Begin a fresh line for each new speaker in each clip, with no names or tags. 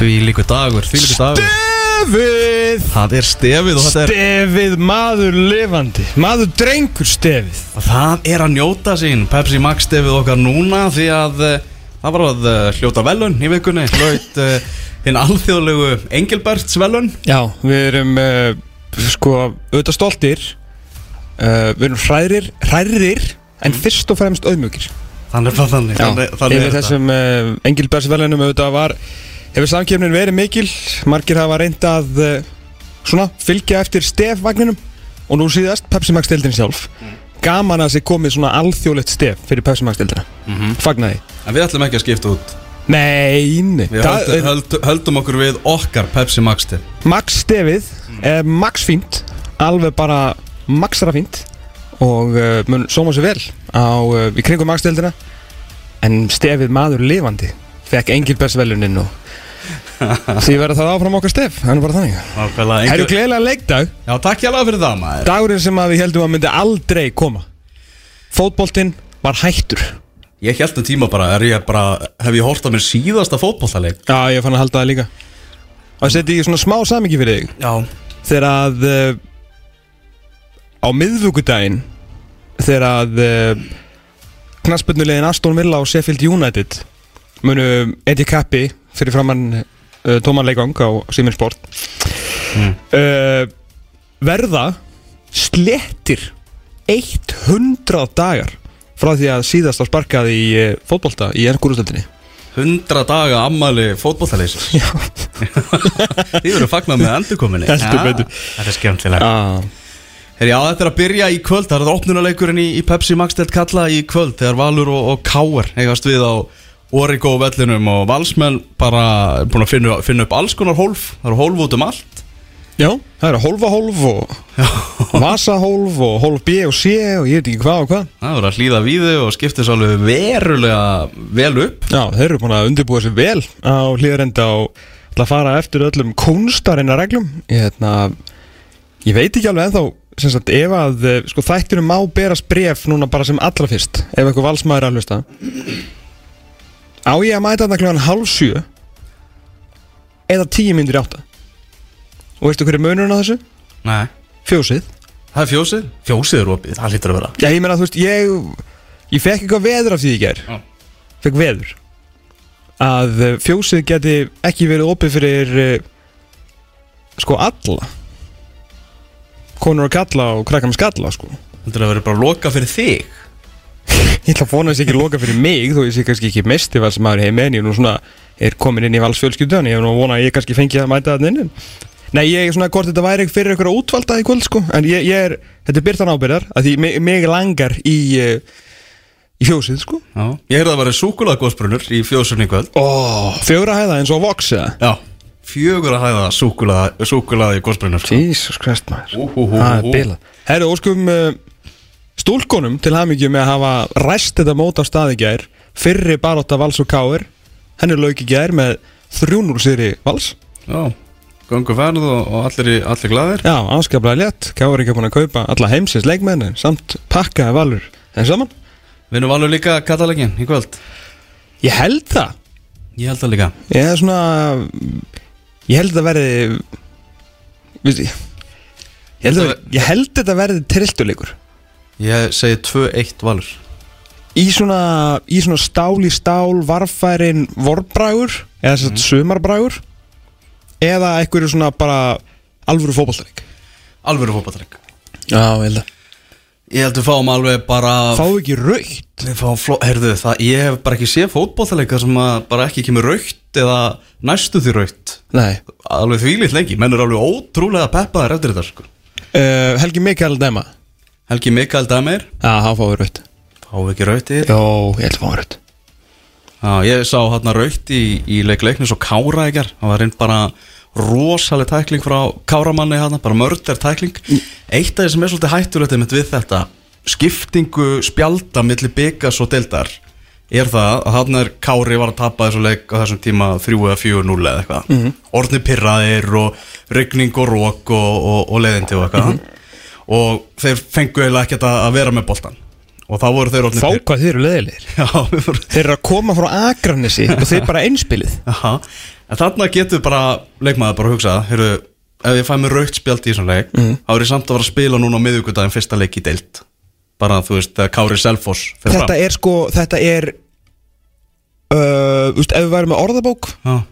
Því líku dagur, því líku dagur.
Stefið!
Það er stefið og þetta er
Stefið maður lifandi Maður drengur stefið.
Það er að njóta sín Pepsi Max stefið okkar núna Því að uh, það var að uh, hljóta velun í vikunni Hlaut uh, hinn alþjóðlegu Engilberts velun
Já, við erum uh, sko auðvitað stoltir uh, Við erum hrærir, hrærir En fyrst og fremst auðmjökir
Þannig er það þannig Þannig, þannig
yfir
er þetta.
þessum uh, Engilbertsvelunum auðvitað var Hefur samkefnin verið mikil? Margir hafa reynd að uh, Svona, fylgja eftir stefvagninum. Og nú síðast Pepsi Max deildin sjálf. Gaman að sér komið svona alþjóðlegt stef Fyrir Pepsi Max deildina.
Mhm.
Fagnaði.
En við ætlum ekki að skipta út.
Nei, nei
Við
Það
höldum,
er-
höldum, okkur við okkar Pepsi Max stef.
Max stefið er max fínt. Alveg bara maxra fínt. Og uh, mun sóma sér vel á, uh, Í kringum Max deildina. En stefið maður lifandi. Fekk Engilbertsvelunin og Því verður það áfram okkar stef Það er bara þannig.
Nákvæmlega
Herru
Engil...
gleðilega leikdag.
Já, takk hjá fyrir það maður.
Dagurinn sem að við heldum að myndi aldrei koma. Fótboltinn var hættur.
Ég held um tíma bara, er ég bara Hef ég hort á mér síðasta fótbollaleik
Já, ég fann að halda það líka. Og setja ég svona smá samingi fyrir þig.
Já.
Þegar að uh, Á miðvukudaginn Þegar að uh, Knaspurnulegin Aston Villa og Sheffield United Munu Eddie Kappi Fyrir framann uh, Tóman leikang á Simin Sport.
Mm.
uh, Verða Slettir 100 dagar Frá því að síðast á sparkað í uh, fótbolta Í ennskúrústöldinni
100 daga ammali fótbollaleysins
Já.
Þið verður fagnað með endurkominni
betur.
Þetta er skemmtilega
ah.
Herri, Já, þetta er að byrja í kvöld. Það er það opnunaleikurinn í, í Pepsi Max Delt kalla í kvöld Þegar Valur og, og Káar eigast við á Origo vellinum og Valsmenn bara búin að finna, finna upp alls konar hólf. Það eru hólf út um allt.
Já, það eru hólfahólf og vasahólf og hólf B og C og ég veit ekki hvað og hvað.
Það verður að hlýða við þau og skipta svo alveg verulega vel upp.
Já, þeir eru búin að undirbúa sér vel á hlýðarenda og ætla að fara eftir öllum kúnstarinn að reglum. Ég, hérna, ég veit ekki alveg ennþá sagt, ef að eh, sko, þættinum má berast bref núna bara sem allra fyrst ef eitthvað valsmaður að hlusta á ég að mæta þarna kljóðan hálf sjö? Eða tíu myndir átta? Og veistu hverju munurinn á þessu?
Nei.
Fjósið.
Það er fjósið? Fjósið er opið, það hlýtur að vera.
Já, ég meina, þú veist, ég Ég fekk eitthvað veður af því ég ger
Já.
Fekk veður. Að eh, fjósið geti ekki verið opið fyrir uh, Sko, alla. Konur og kalla og krakka með skalla, sko.
Þetta er að vera bara loka fyrir þig
Ég ætla að vona þess ekki loka fyrir mig Þó ég sé kannski ekki mesti vals maður heim En ég er nú svona Er komin inn í valsfjölskyldan Ég er nú að vona að ég kannski fengi að mæta það inn Nei, ég er svona hvort þetta væri fyrir eitthvað útvalda í kvöld, sko En ég, ég er Þetta er byrtan ábyrðar Að því mig, mig langar í uh, Í fjósið, sko.
Já. Ég heyrði að það var súkulega í fjósunni í kvöld.
Oh, Fjögra hæða eins og Vox eða
Já Fjögur að hæða súkulega, súkulega í gósbrunur
Jesus Christ maður. Það er bila Herru, óskum uh, stúlkonum til hamingju með að hafa ræst þetta mót á staði gær. Fyrri baróta Vals og Káir Henni lauk í gær með 3-0 sýri Vals.
Já Gangu verð og, og allir, allir glaðir.
Já, afskaplega létt. Káir ekki búin að kaupa alla heimsins leikmenn en Samt pakkaði Valur En saman.
Vinnum alveg líka kattalegin í kvöld?
Ég held það.
Ég held það líka.
Ég er svona Ég held þetta verði held, ég held þetta verði trilltuleikur
Ég segi 2-1 valur.
Í svona, í svona stál í stál varfærin vorbrægur eða þess að sumarbrægur eða einhverju svona bara alvöru fótballtæk
Alvöru fótballtæk
Já, ég held að.
Ég held við fáum alveg bara
ekki raukt
Við fáum fló, herðu það, ég hef bara ekki séð fótbollaleika sem að bara ekki kemur raukt eða næstu því raukt
Nei.
Alveg þvílitt lengi, menn er alveg ótrúlega peppaðar eftir þetta sko.
Uh, Helgi Mikael Dema
Helgi Mikael Dameir,
Já, hann fáðu raukt
fáum við ekki raukt í þetta
Jó, ég held að fáðu raukt
Já, ég sá hérna raukt í, í leik leiknis og Kára ekki Það var reynd bara rosaleg tækling frá Káramanni hérna, bara mörder tækling. Eitt af því sem er svolítið hættulegt einmitt við þetta skiptingu spjalda milli byggas og deildar er það að hann er Kári var að tapa þessu leik á þessum tíma 3 eða 4-0 eða eitthvað. Mm -hmm. orðni pirraðir og rigning og rók og, og, og leðindi og eitthvað og þeir fengu eiginlega ekkert að vera með boltan og þá voru þeir orðni
Fá hvað þeir eru leðilegir Þeir eru að koma frá Akranesi og þeir bara einspilið
Aha. En þarna getur bara leikmaður bara að hugsa heyrðu, ef ég fæ mér raukt spjald í svona leik
Mhm.
þá er ég samt að fara að spila núna á miðvíkudaginn fyrsta leik í deild bara þú veist, þegar Kári Selfoss fer
Þetta er sko, þetta er uh, Úst, ef við værum með orðabók
fram.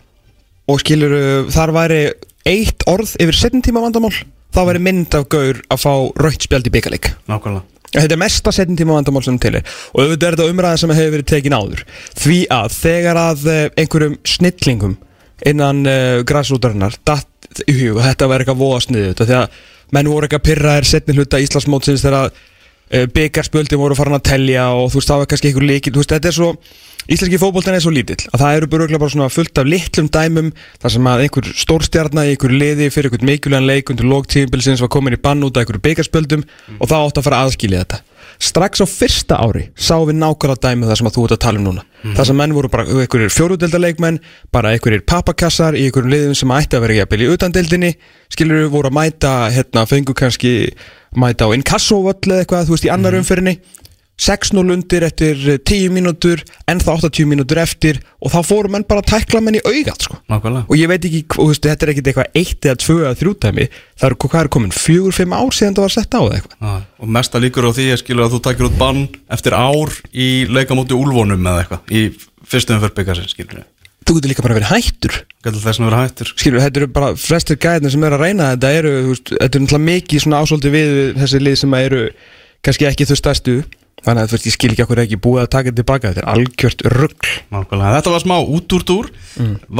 og skilur þar væri eitt orð yfir setjum tíma vandamál þá væri mynd af gaur að fá raukt spjald í byggarleik
Já, nákvæmlega.
Þetta er mesta setjum tíma vandamál sem til. Er og auðvitað er þetta umræða sem hefur verið tekin áður. Því að þegar að eh, einhverjum snillingum innan uh, græsrútarinnar datt í hug og þetta var eitthvað voða sniðið því að menn voru eitthvað pyrraðir setni hluta Íslandsmótsins þegar uh, byggarspjöldin voru farin að telja og þú veist það var kannski einhver veist þetta er svo Íslenski fótboltin er svo lítill að það eru bara, bara svona fullt af litlum dæmum þar sem að einhver stórstjarnar í einhver liði fyrir einhvern mikilvægan leik undir lógtíðinbilsins var komin í bann út af einhverju byggarspjöldum og það átti að fara að aðskilja þetta. Strax á fyrsta ári sáum við nákvæmlega dæmi það sem að þú ert að tala um núna. Það sem menn voru bara einhverjir fjóruðeldarleikmenn bara einhverjir pappakassar í einhverjum liðum sem ætti að vera jafnvel í utandeldinni skilur við voru að mæta hérna fengu kannski mæta á inkassovöll eða eitthvað þú veist í annar umferðinni 6-0 undir eftir eh, 10 mínútur en það 80 mínútur eftir og þá fóru menn bara að tækla menn í augat sko. Og ég veit ekki, þú veist, þetta er ekkit eitthvað 1 eða 2 eða 3 dæmi. Það er, hvað er komin, 4-5 ár síðan það var sett á
Já, og mesta líkur á því er skilur að þú takir út bann eftir ár í leikamóti úlvonum eða eitthvað í fyrstum fyrirbyggasinn skilur
þú getur líka bara verið hættur.
Gæti þess að vera hættur.
Skilur, þetta eru bara flestir gæðin sem eru að reyna þetta eru, þetta er náttúrulega mikið ásóldi við þessi lið sem eru kannski ekki þau stærstu þannig að þú veist, ég skil ekki okkur ekki búið að taka þetta tilbaka. Þetta er algjört rugg
Nákvæmlega, þetta var smá út úr dúr.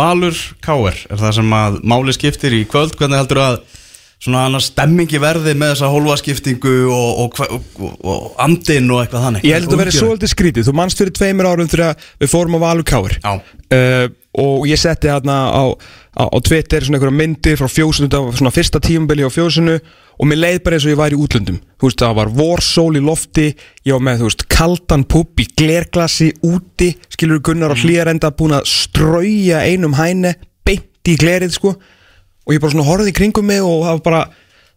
Valur Káer er það sem að máli skiptir í kvöld, hvernig heldur að svona annars stemmingi verði með þessa hólfaskiptingu og, og, og, og, andinn og eitthvað þannig?
Ég held að þetta verið svolítið skrítið, þú manst fyrir tveimur árum þegar við fórum á Valur Káir
Já.
uh, og ég setti hérna á, á, á Twitter svona einhverja myndir frá fjósunu, þetta var svona fyrsta tímabili á fjósunu og mér leið bara eins og ég væri í útlöndum. Þú veist, það var vorsól í lofti ég var með, þú veist, kaldan pubb í glerglasi úti, skilur Gunnar á hlýjarenda búin að strauja einum hæne, beint í glerið sko. Og ég bara svona horfði í kringum mig og það var bara,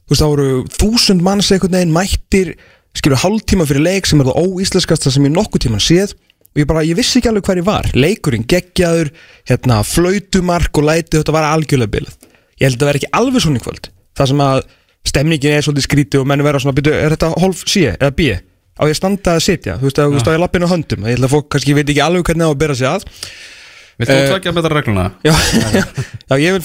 þú veist, það voru þúsund manns einhvern veginn mættir skilur hálftíma fyrir leik sem er það óíslenskasta sem ég nokkuð tíman séð. og ég bara, ég vissi ekki alveg hver ég var. Leikurinn geggjaður, hérna flautumark og læti, þetta var algjörlega bilað. Ég held að það vera ekki alveg svona í kvöld. Það sem að stemningin er svolítið skrítið og menn vera svona, byrju, er þetta hálf C eða B? Á ég að standa að sitja, þú veist, að, veist, á ég lappinu höndum. Ég held að fólk kannski veit ekki alveg hvernig það á að bera sig að
Vilt þú
Eh,
tvekja með þetta regluna?
Já, já, ég vil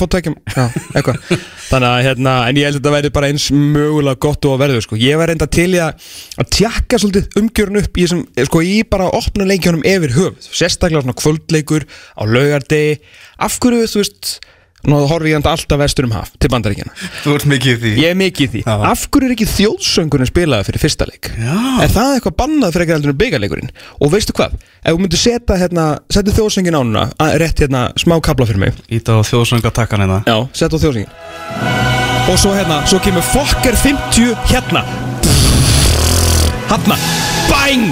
Já, eitthvað. Þannig að, hérna, en ég held að þetta verði bara eins mögulega gott og að verður, sko. Ég var reynda til í að, að tjekka svolítið umgjörun upp í þessum, sko, í bara opna leikjunum yfir höfuð. Sérstaklega svona kvöldleikur á laugardegi. Af hverju, þú veist, nú horfi ég enda alltaf vestur um haf til bandaríkjana
Þú ert mikið í því
Ég er mikið í því
Já.
Af hverju er ekki þjóðsöngurinn spilaði fyrir fyrsta leik?
Já.
Er það eitthvað bannað fyrir ekki heldur en byggarleikurinn? Og veistu hvað? Ef þú myndir setja hérna, setja þjóðsöngin á núna að- Rétt hérna, smá kabla fyrir mig
Íta á þjóðsöngatakkan hérna
Já, setja á þjóðsöngin Og svo hérna, svo kemur Fokker 50 hérna Hanna Bang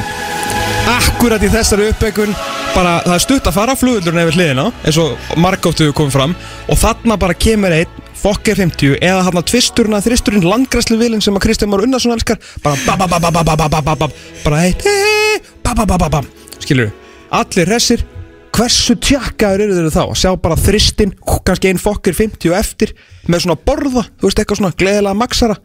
Akkurat í þessari uppbyggun bara, það er stutt að fara flugullurinn yfir hliðina eins og margóttu komið fram og þarna bara kemur einn Fokker 50 eða tvisturinn að þristurinn landgræslu vilin sem að Kristján Már Unnarsson elskar bara ba ba ba ba ba ba ba ba ba ba bara eitt ba ba ba ba ba skilur allir hressir hversu tjakkaður eru þeir þá að sjá bara þristinn kannski einn Fokker 50 og eftir með svona borða, þú veist eitthvað svona gleðilega maksara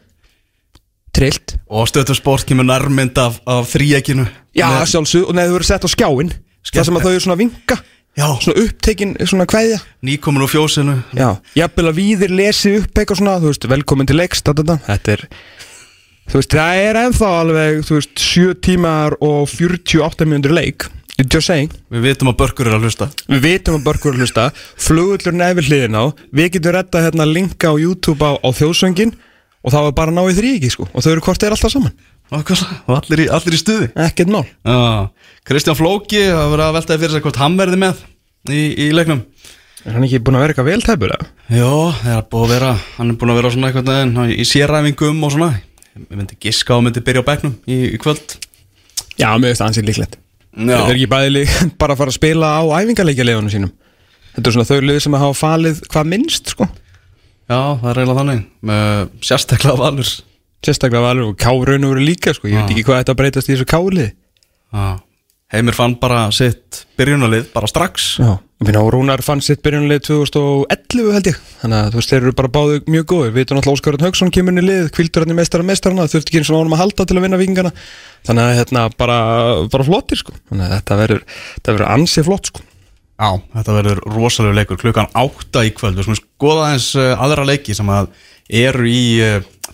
trillt
Og stöðtu sport kemur nærmynd af, af þríekinu
Já, sjálfsög, og neður verið sett á skjáin Það sem að þau eru svona að vinka.
Já.
Svona upptekin, svona kveðja.
Nýkomin úr fjósinu.
Já, jafnvel að víðir lesi upp eitthvað svona Þú veist, velkomin til leiks da, da, da. Þetta er Þú veist, það er ennþá alveg, þú veist, 7 tímar og 48 mínútur leik.
Við vitum að börkur er að hlusta.
Við vitum að börkur er að hlusta. Flugullur nefnir hliðin á. Við getum retta hérna linka á YouTube á, á þjóðsöngin Og það var bara náið þrý ekki sko. Og þau eru hvort er alltaf saman
Og? Og allir í, allir í stuði.
Ekkert mál.
Já, Kristján Flóki hafa verið að veltaði fyrir sig hvort hann verði með í, í leiknum.
Er hann ekki búin að vera eitthvað vel tæpur eða?
Já, það er að vera hann er búin að vera svona eitthvað neginn í séræfingum og svona. Ég myndi giska að myndi byrja á bekknum í, í kvöld.
Já, mér veist ansið líklegt.
Já,
Það er ekki bæðili bara að fara að spila á æfingarleikjalegunum sínum. Þetta er svona þau lið sem að hafa falið hvað minnst sko.
Já, það er eiginlega þannig með sérstaklega valur
Sérstaklega valur og kárun voru líka sko. Ég veit ekki hvað þetta breytast í þessu kárlið
Já. Heimir fann bara sitt byrjunalið bara strax.
Já, og Rúnar fann sitt byrjunlið 2011 held ég. Þannig að þú veist, þeir eru bara báðu mjög góður Við veitum náttúrulega Óskarinn Haugsson kemur inn í lið Kvildur hann í meistara meistarana, þurfti ekki eins og ánum að halda til að vinna vikingana Þannig að hérna bara, bara flottir sko. Þannig að þetta verður, þetta verður ansið flott sko.
Já, þetta verður rosalega leikur. Klukkan átta í kvöld. Við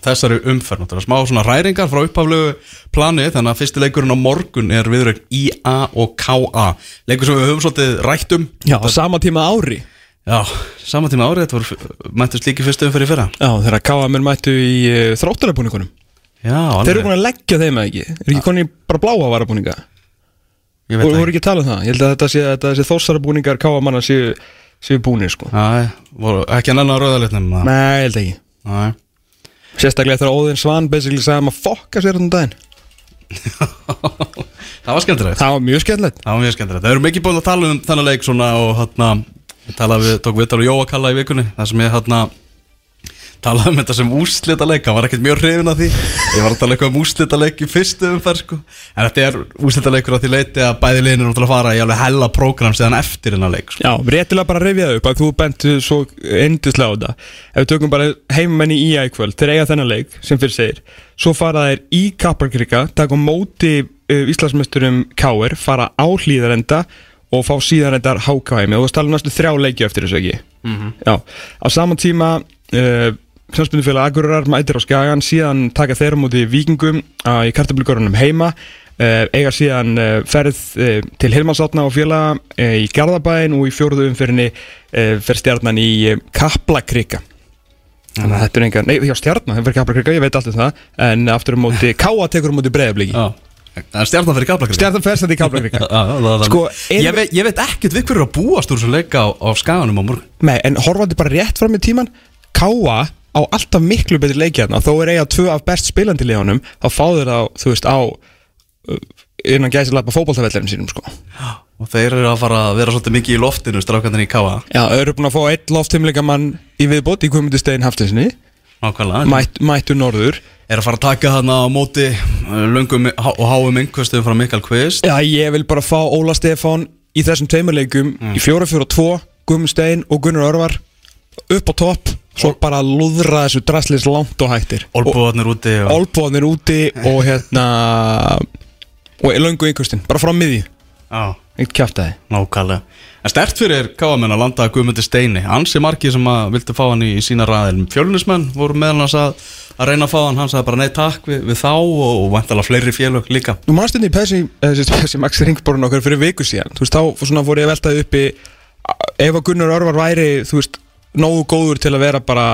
eru í þessari umferð. Smá svona ræringar frá upphaflegu plani Þannig að fyrsti leikurinn á morgun er viðraug IA og KA Leikur sem við höfum svolítið rætt um.
Já, á sama tíma ári.
Já, saman tíma árið Þetta voru mættust líki fyrstu umferð í fyrra.
Já, þegar KM mættu í uh, þróttarabúningunum
Já,
Þeir eru búin að leggja þeim eða ekki? Er ekki konni bara bláa varabúninga?
Ég
Þú voru ekki. að tala um það? Ég held að þetta sé, þetta sé þósarabúningar KM séu, séu búnir sko.
Já, voru ekki að nennan rauðalitnum
Nei, ég held ekki.
Nei
Sérstaklega þegar Óðinn Svan basically sagði að maður fokka sér þannig daginn.
Það var skemmtilegt.
Það var mjög skemmtilegt.
Það var mjög skemmtilegt. Það eru mikið búin að tala um þennan leik svona og hérna við, tók við tala Jóa Kalla í vikunni Það sem ég hérna talaði um þetta sem úslita leik Hann var ekkert mjög hrifin af því. Ég var að tala eitthvað um úslita leik í fyrstu umferð sko. En þetta er úslita leikur á því leiti að bæði liðinu náttúrulega fara í alveg hella prógram síðan eftir hennar leik sko.
Já, réttilega bara að rifja það upp að þú bentu svo endislega á þetta. Ef við tökum bara heimmenni í ækvöld Þeir eiga þennan leik sem fyrir segir. Svo fara þeir í Kaparkrika Taka móti uh, Íslandsmeisturum Káir Fara á hlýðarenda Og fá síðarendar HKM Og þú stala næstu þrjá leiki eftir þessu ekki? Já, á saman tíma uh, Knastbundufélag Agurar mætir á Skagan Síðan taka þeir á móti vikingum Í kartablugörunum heima. Uh, eiga síðan uh, ferð uh, til Hilmansátna og uh, í Garðabæin og í fjóruðu umfyrinni uh, fer stjarnan í Kaplakrika. Þannig að þetta er enga, nei, já stjarnan, það fer Kaplakrika, ég veit allt um það en aftur um móti, Káa tekur um móti
Það er stjarnan fyrir kaplakri
stjarnan fer stjarnan í Kaplakrika.
Sko, ég, veit, ég veit ekkert við hverju að búast úr þessu leika á, á skaganum á morgun.
Nei, en horfandi bara rétt fram í tíman Káa á alltaf miklu betri leikjarna þó er eiga tvö af best spilandi leðunum þá fáður þá, þú veist, á uh, innan gæsilega fótboltavellarinn sínum sko.
Og þeir eru að fara að vera svolítið mikið í loftinu Strákandinn í Káa
Já, þau eru búin að fá eitt loftimleikamann í viðbót í Guðmundustein Haftinsinni Mætt, mættu norður.
Er að fara að taka þarna á móti uh, Löngum og háum yngkvöstuðum frá Mikael Kvist.
Já, ég vil bara fá Óla Stefán í þessum tveimurleikum í 4-4-2, Guðmund Stein og Gunnar Örvar upp á topp svo bara lúðra þessu draslis langt og hættir.
Olbúðarnir úti og...
Olbúðanir úti og hérna og löngu yngustin, bara frá miði
Já,
eitt kjáftæði
nákvæmlega. En stert fyrir Káamenn að landa Guðmundi Steini. Ansi margi sem að vildu fá hann í, í sína ræðil Fjölunismenn voru meðal hans að, að reyna að fá hann. Hann sagði bara nei takk við, við þá. Og, og vantalega fleiri félög líka.
Þú manst þetta í Pessi, þessi Max Ringborun okkur fyrir viku síðan, þú veist, þá svona fór ég að veltaði uppi ef að Gunnar Örvar væri, þú veist, nógu góður til að vera bara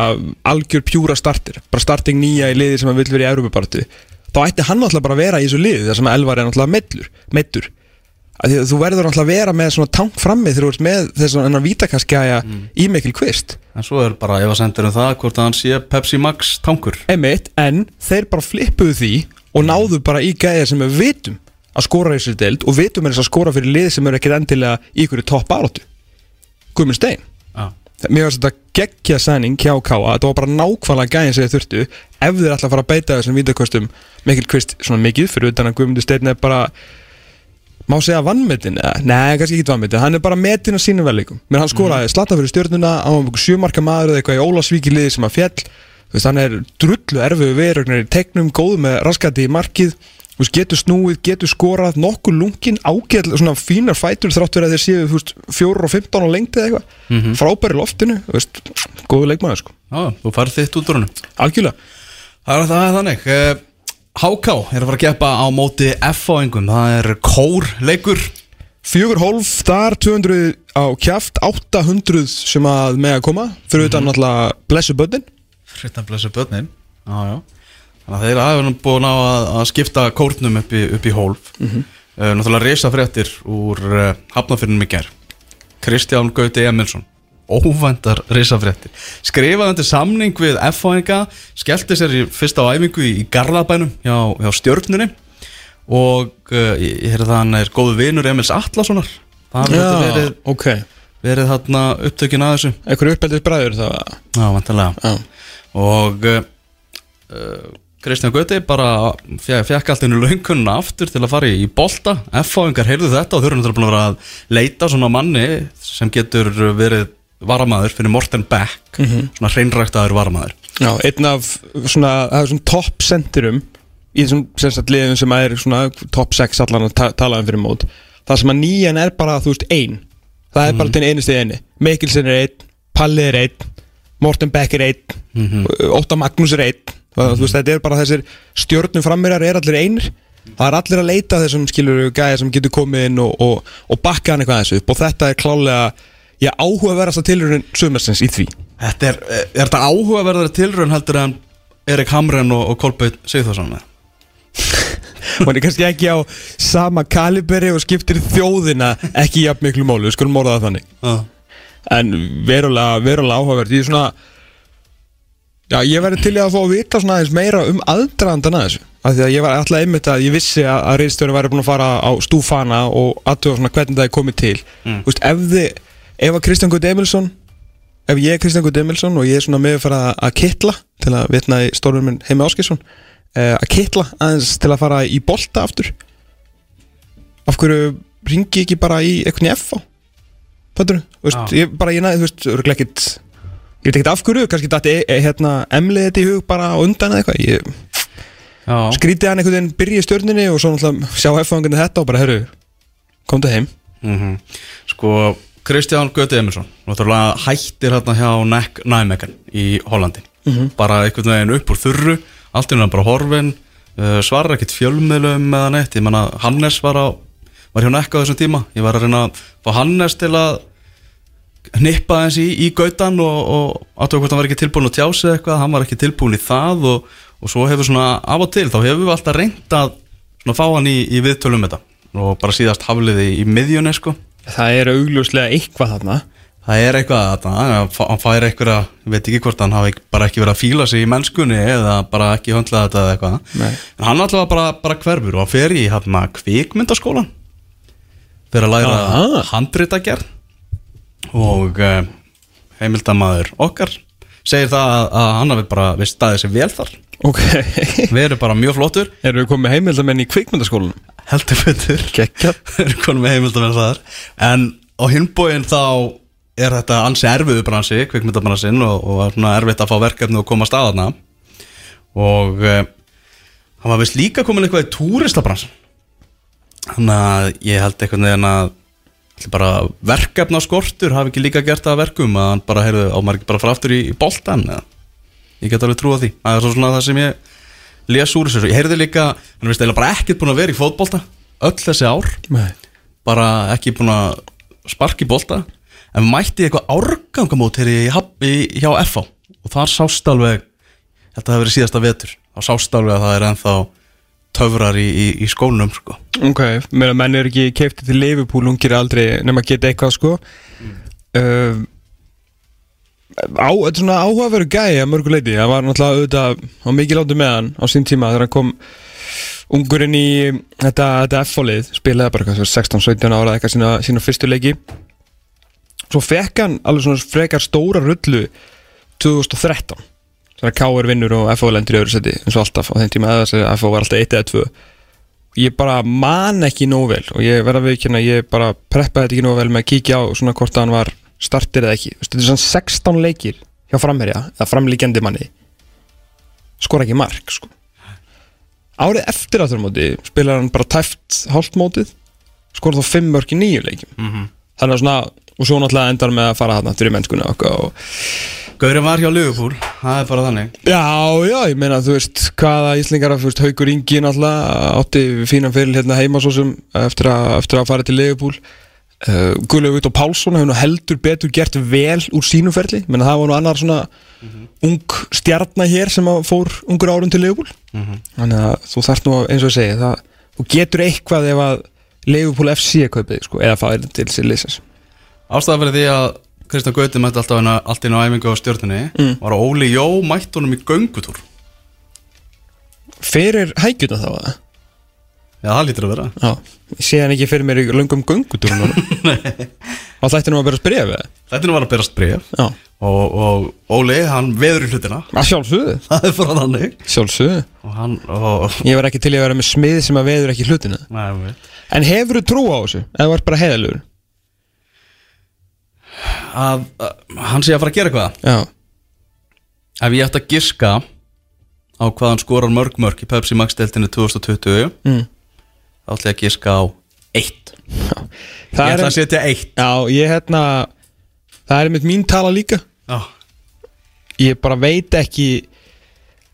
algjör pjúra starter, bara starting nýja í liði sem hann vill vera í Európa-bartu, þá ætti hann náttúrulega bara að vera í þessu liði, þar sem Elvar er meillur, meittur. Af því að Þú verður náttúrulega að vera með svona tank frammi þegar þú ert með þess að hennar vítakaskæja í mikil kvist.
En svo er bara ef að sendur um það hvort að hann sé Pepsi Max tankur.
Emitt, en þeir bara flippuðu því og náðu bara í gæja sem við vitum að skora í sér deild og vitum er þess að skora fyrir lið sem eru ekkert endilega í ykkur topp baróttu Guðmund Stein
Já,
Mér finnst þetta geggja sæning hjá Káa Þetta var bara nákvæmlega gæðin sem þeir þurftu. Ef þeir ætla að fara að beita þessum vítakostum Mikil kvist svona mikið Fyrir utan að Guðmundur Steinn er bara Má segja vannmetin eða? Nei, kannski ekki vannmetin Hann er bara metin á sínum velleikum Mér hann skoraði mm. slatta fyrir stjórnuna Á hann sjömarka maður eða eitthvað í Ólasvíki liði sem að veist, hann er drullu erfið viðrögnar í tegnum Góð með raskati í markið veist, getur snúið, getur skorað Nokkur lungin, ágæðlega, svona fínar fætur Þráttur að þeir séu, veist, 4 og 15 á lengti eða eitthvað.
Mhm.
Frábæri loftinu, veist, góðu leikmaður sko.
Já þú farið þitt út úr hann
Algjörlega.
Það er, það þannig. Eh, HK er að fara að keppa á móti F-fáingum Það er kórleikur
Fjögur hólf, þar 200 á kjaft 800 sem að með að koma. Fyrir utan náttúrulega blessu börnin.
Frittan blessu börnin. Já, já Þannig að þeir hafa búin á að, að skipta kórnum upp í, upp í hólf. Mm -hmm. Náttúrulega reysa fréttir úr uh, hafnafyrinum í ger Kristján Gauti Emilsson. Óvæntar reysa fréttir Skrifaði undir samning við F-fáinga Skellti sér í fyrsta á æfingu í, í Garðabænum hjá, hjá stjörnunni. Og uh, ég heyrði að hann er góðu vinur Emils Atlassonar Það har verið,
ok.
verið þarna upptökin að þessu.
Einhverju uppeldis bræður það
Já, vantarlega
Já,
og uh, uh, Kristján Gauti bara fekk, allt einu löngunna aftur til að fara í, bolta. F-fáingar heyrðu þetta og þau eru náttúrulega búin að leita svona manni sem getur verið varamaður fyrir Morten Beck svona hreinræktaður varamaður.
Já einn af svona, það er svona top centerum í þessum liðum sem er svona top 6 allan að ta tala um fyrir mót. Það sem að nýjan er bara, þú veist, ein. Það er bara til einu stið einu Mikkelsen er einn, Palli er einn Morten Beck er einn Óta Magnús er einn þú veist, þetta er bara þessir stjórnum frammerar er allir einir. Það er allir að leita að þessum skilur gæja sem getur komið inn og, og, og bakka hann eitthvað þessu upp. Og þetta er klálega já, áhugaverðasta tilurinn sumarsins í því.
Þetta er, er þetta áhugaverðari tilraun heldur en Erik Hamren og, og Kolbjörn Sigþórsson?
Hann er kannski ekki á sama kaliberi og skiptir þjóðina ekki jafn miklu mólu, við skulum morða það þannig.
Já,
en verulega, verulega áhugaverð ég er svona já, ég verði til að fá að vita svona aðeins meira um aðdraðandan að þessu af því að ég var alltaf einmitt að ég vissi að, að reyðstjóri væri búin að fara á stúfana og aðtöfa svona hvernig það er komið til mm. Vist, ef þið, ef að Kristján Guð Emilsson ef ég er Kristján Guð Emilsson og ég er svona með að fara að kittla til að vitna í stórun minn Heimi Áskilsson uh, að kittla aðeins til að fara í bolta aftur af hverju ringi ekki bara í eitthvað F á þú?
Já.
Ég, bara ég næði, þú veist, Ég veit ekkert af hverju, kannski dætti e, e, hérna, emlið þetta í hug bara á undan eða eitthvað. Ég
já,
skrítið hann einhvern veginn byrja í stjörninni og svo náttúrulega sjá F-fangunni þetta og bara, herru, komdu heim.
Mhm. Sko, Kristján Gauti Emilsson Náttúrulega hættir hérna hjá Neck Nijmegen í Hollandi. Bara einhvern veginn upp úr þurru Allt hann bara horfin uh, Svarar ekkert fjölmiðlum með hann eitt Ég menna, Hannes var á Var hjá Neck á þessum tíma. Ég var að reyna að fá Hannes til að Nippa eins í, í Gautan Og, og aðtöku hvort hann var ekki tilbúin að tjási eitthvað Hann var ekki tilbúin í það Og, og svo hefur svona af og til Þá hefur við alltaf reynt að Svona fá hann í, í viðtölum þetta. Og bara síðast hafliði í miðjunni sko.
Það er augljóslega eitthvað þarna.
Það er eitthvað að hann fær eitthvað að, ég veit ekki hvort hann hafi bara ekki verið að fíla sig í mennskunni eða bara ekki höndla þetta eða eitthvað.
Nei.
en hann alltaf bara, bara hverfur og hann fer í hann kvikmyndaskólan fyrir að læra
Aha.
handritagerð og uh, heimildamaður okkar segir það að, að hann hafi bara við staðið sér vel þar.
Ok.
Verið bara mjög flottur.
Erum við komið heimildamenn í kvikmyndaskólanum?
heldur betur. Er konum með heimildamenn þar. En á hinbóin þá er þetta ansi erfiðu bransi, kvikmyndabransin og, og er svona erfitt að fá verkefni og koma að staðarna og uh, hann var vist líka komin eitthvað í túristabransin þannig að ég held eitthvað neginn að bara verkefna skortur hafi ekki líka gert það að verkum að hann bara, heyrðu, á maður ekki bara fara aftur í, í boltan eða? Ég get alveg trúa því. Það er svo svona það sem ég les úr þessu. Ég heyrði líka, hann er vist eiginlega bara ekkert búin að vera í fótbolta öll þessi ár.
Nei.
Bara ekki búin að sparka í bolta. En mætti eitthvað árgangamót hér í, í, hjá FH og þar sást alveg þetta hefur verið síðasta vetur þá sást alveg að það er ennþá töfrar í, í, í skónum sko.
Ok, meðan menn er ekki keiftið til Liverpool ungir aldrei nema geta eitthvað sko. Uh, á, Þetta er svona áhugaveru gæi að mörgu leiti, það var náttúrulega auðvitað á mikið látið með hann á sín tíma þegar hann kom ungur inn í þetta, þetta F-fólið, spilaði bara hvað, 16-17 ára eitthvað sína, sína fyrstu leiki. Svo fekk hann alveg svona frekar stóra rullu 2013 þegar K.R. vinnur og F.O. lendur í öðru seti eins og alltaf á þeim tíma eða þess að F.O. var alltaf 1 eða 2 ég bara man ekki nóg vel og ég verða við ekki ég bara preppaði þetta ekki nóg vel með að kíkja á svona hvort hann var startir eða ekki þetta er svona 16 leikir hjá framherja eða framlíkjandi manni skora ekki mark sko. árið eftir að þurra móti spilar hann bara tæft hálft mótið skora þá 5 mörk í nýju leikjum
mm -hmm.
þannig að svona og svo náttúrulega endar með að fara hann
Gaurinn var hjá Liverpool, það er bara þannig.
Já, já, ég meina, þú veist, hvaða Íslingar, þú veist, Haukur Ingi náttúrulega átti fínan fyrir hérna heima svo sem eftir að, eftir að fara til Leifupúl uh, Guðlaug Vítor Pálsson hefur nú heldur betur gert vel úr sínum ferli, menna það var nú annar svona ung stjarnar hér sem að fór ungur árum til Leifupúl þannig að þú þarft nú að, eins og ég segi það, þú getur eitthvað ef að Leifupúl FC kaupið, sko, eða færi til sér leysins
Ástæða fyrir því að Kristján Gauti mætti alltaf á- allt inn á æfingu á stjórnunni
Mm.
var að Óli Jó mætti honum í göngutúr?
Fyrir hægjuna þá að
Já, það lítur að vera.
Já, ég sé hann ekki fyrir mér í löngum göngutúrum Þá þætti nú að að spyrja við það
er nú að berast bref
Já,
og, og Óli, hann veður í hlutina.
Sjálfsögðu.
Það er bara þannig.
Sjálfsögðu.
Og hann, og,
Ég var ekki til að vera með smið sem að veður ekki hlutina.
Nei,
En hefur þú trú á þessu? Eða var bara heiðalugur?
Að, að hann sé að fara að gera eitthvað.
Já.
Ef ég ætti að giska á hvað hann skorar mörg mörg í Pepsi Max deltinu 2020
mm.
þá ætla ég að giska á eitt. Ég
Það
ætla að setja eitt.
Já, ég hérna Það er mitt mín tala líka.
Já,
Ég bara veit ekki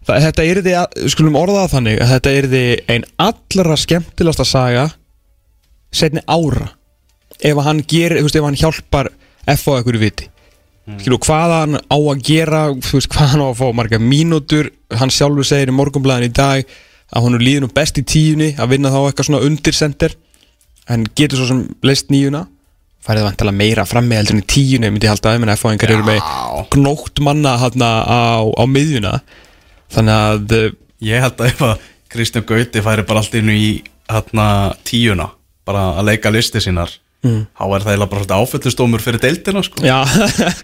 það, Þetta er því að, skulum orða það þannig að Þetta er því ein allra skemmtilegasta saga setni ára. Ef að hann gerir, þú veist, ef hann hjálpar F á einhverju viti. Skilu, hvað hann á að gera veist, hvað hann á að fá marga mínútur hann sjálfur segir í morgunblæðin í dag að hún er líðin best í tíunni að vinna þá eitthvað svona undir center. Hann getur svo sem leist nýjuna færið vantala meira frammi heldur en í tíunni myndi ég halda að, menn að F-fáingar eru með gnótt manna hana á, á miðjuna. Þannig að eh,
ég held að ef að Kristján Gauti færi bara allt innu í hérna tíuna bara að leika listi sínar mm. þá er það eiginlega bara svolítið áfællustómur fyrir deildina sko.
Já,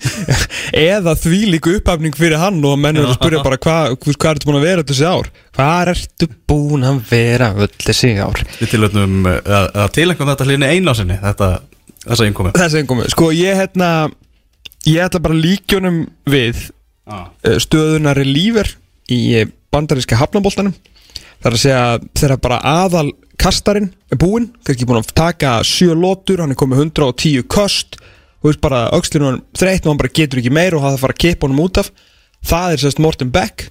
eða því líka upphafning fyrir hann og menn eru að spyrja bara hvað hva, ertu búin að vera þessi ár? Hvað ertu búin að vera þessi ár?
Við tilöfnum að, að tilengum þetta hlýni eina sinni þetta, þessa innkomi
þessi einkomi, sko ég hérna ég ætla bara líkjónum við
ah.
uh, stöðunar lífer í eh, bandaríska hafnaboltanum. Það er að segja þegar bara aðal kastarinn er búinn, kannski búinn að taka sjö lótur, hann er komið 110 kost og veist bara aukslinu hann þreytt og hann bara getur ekki meir og það þarf að fara að kipa honum út af. Það er sérst Morten Beck.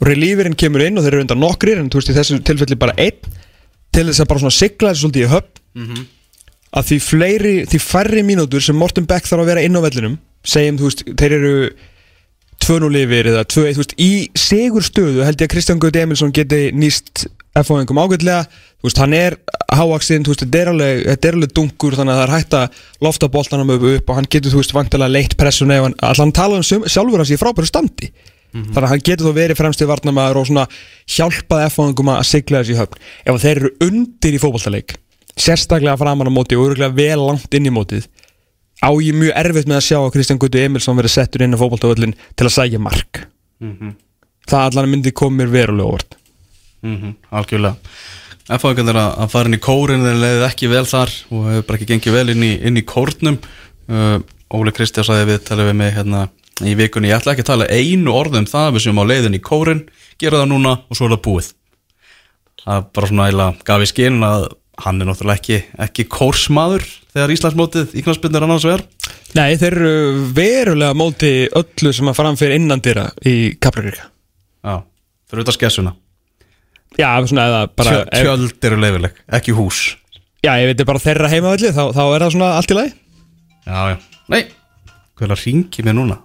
Og relífurinn kemur inn og þeir eru undan nokkrir en þú veist í þessu tilfelli bara einn. Til þess að bara svona sigla þessu svolítið í höfn. Að því fleiri, því færri mínútur sem Morten Beck þarf að vera inn á vellinum segjum, þú veist, þeir eru 2-0 yfir eða 2-1, þú veist, í sigur stöðu held ég að Kristján Gaut Emilsson geti nýst F-fáingum ágætlega. Þú veist, hann er hávaksinn, þú veist, þetta er alveg, þetta er alveg dungur, þannig að það er hægt að lofta boltanum upp, upp og hann getur, þú veist, vantilega leitt pressun ef hann, allan tala um sjálf- sjálfur hans í frábæru standi? Þannig að hann getur þó verið fremst í varnamaður og svona hjálpað F-fáingum að sigla þessi höfn. Ef þeir eru undir í fótballtaleik sérstaklega framan á móti og örgulega vel langt inn í mótið á ég mjög erfitt með að sjá að Kristján Gutti Emilsson verið settur inn á fótballtavöllin til að sækja mark. Það allan myndi komið mér verulega óvart
mm Algjörlega. F-fáingan er að, fara inn í kórin þeir leiðið ekki vel þar og hefur bara ekki gengið vel inn í, inn í kórnum. Uh, Óli Kristján sagði við talið við mig hérna í vikunni, ég ætla ekki að tala einu orð um það við sem á leiðin í kórin gera það núna og svo er það búið. Það er bara svona eiginlega gaf í skinn að hann er náttúrulega ekki, ekki kórsmaður þegar Íslandsmótið í knastbyrnir annars vegar.
Nei, þeir eru verulega móti öllu sem að framfyrir innandira í Kaplaríka
Já, fyrir auðvitað skessuna
Já, svona eða bara
Tjö, Tjöld eru leifileg, ekki hús.
Já, ég veit bara þeirra heimavalli þá, þá er það svona allt í lagi.
Já, já, nei Hvað er að ringi mér núna?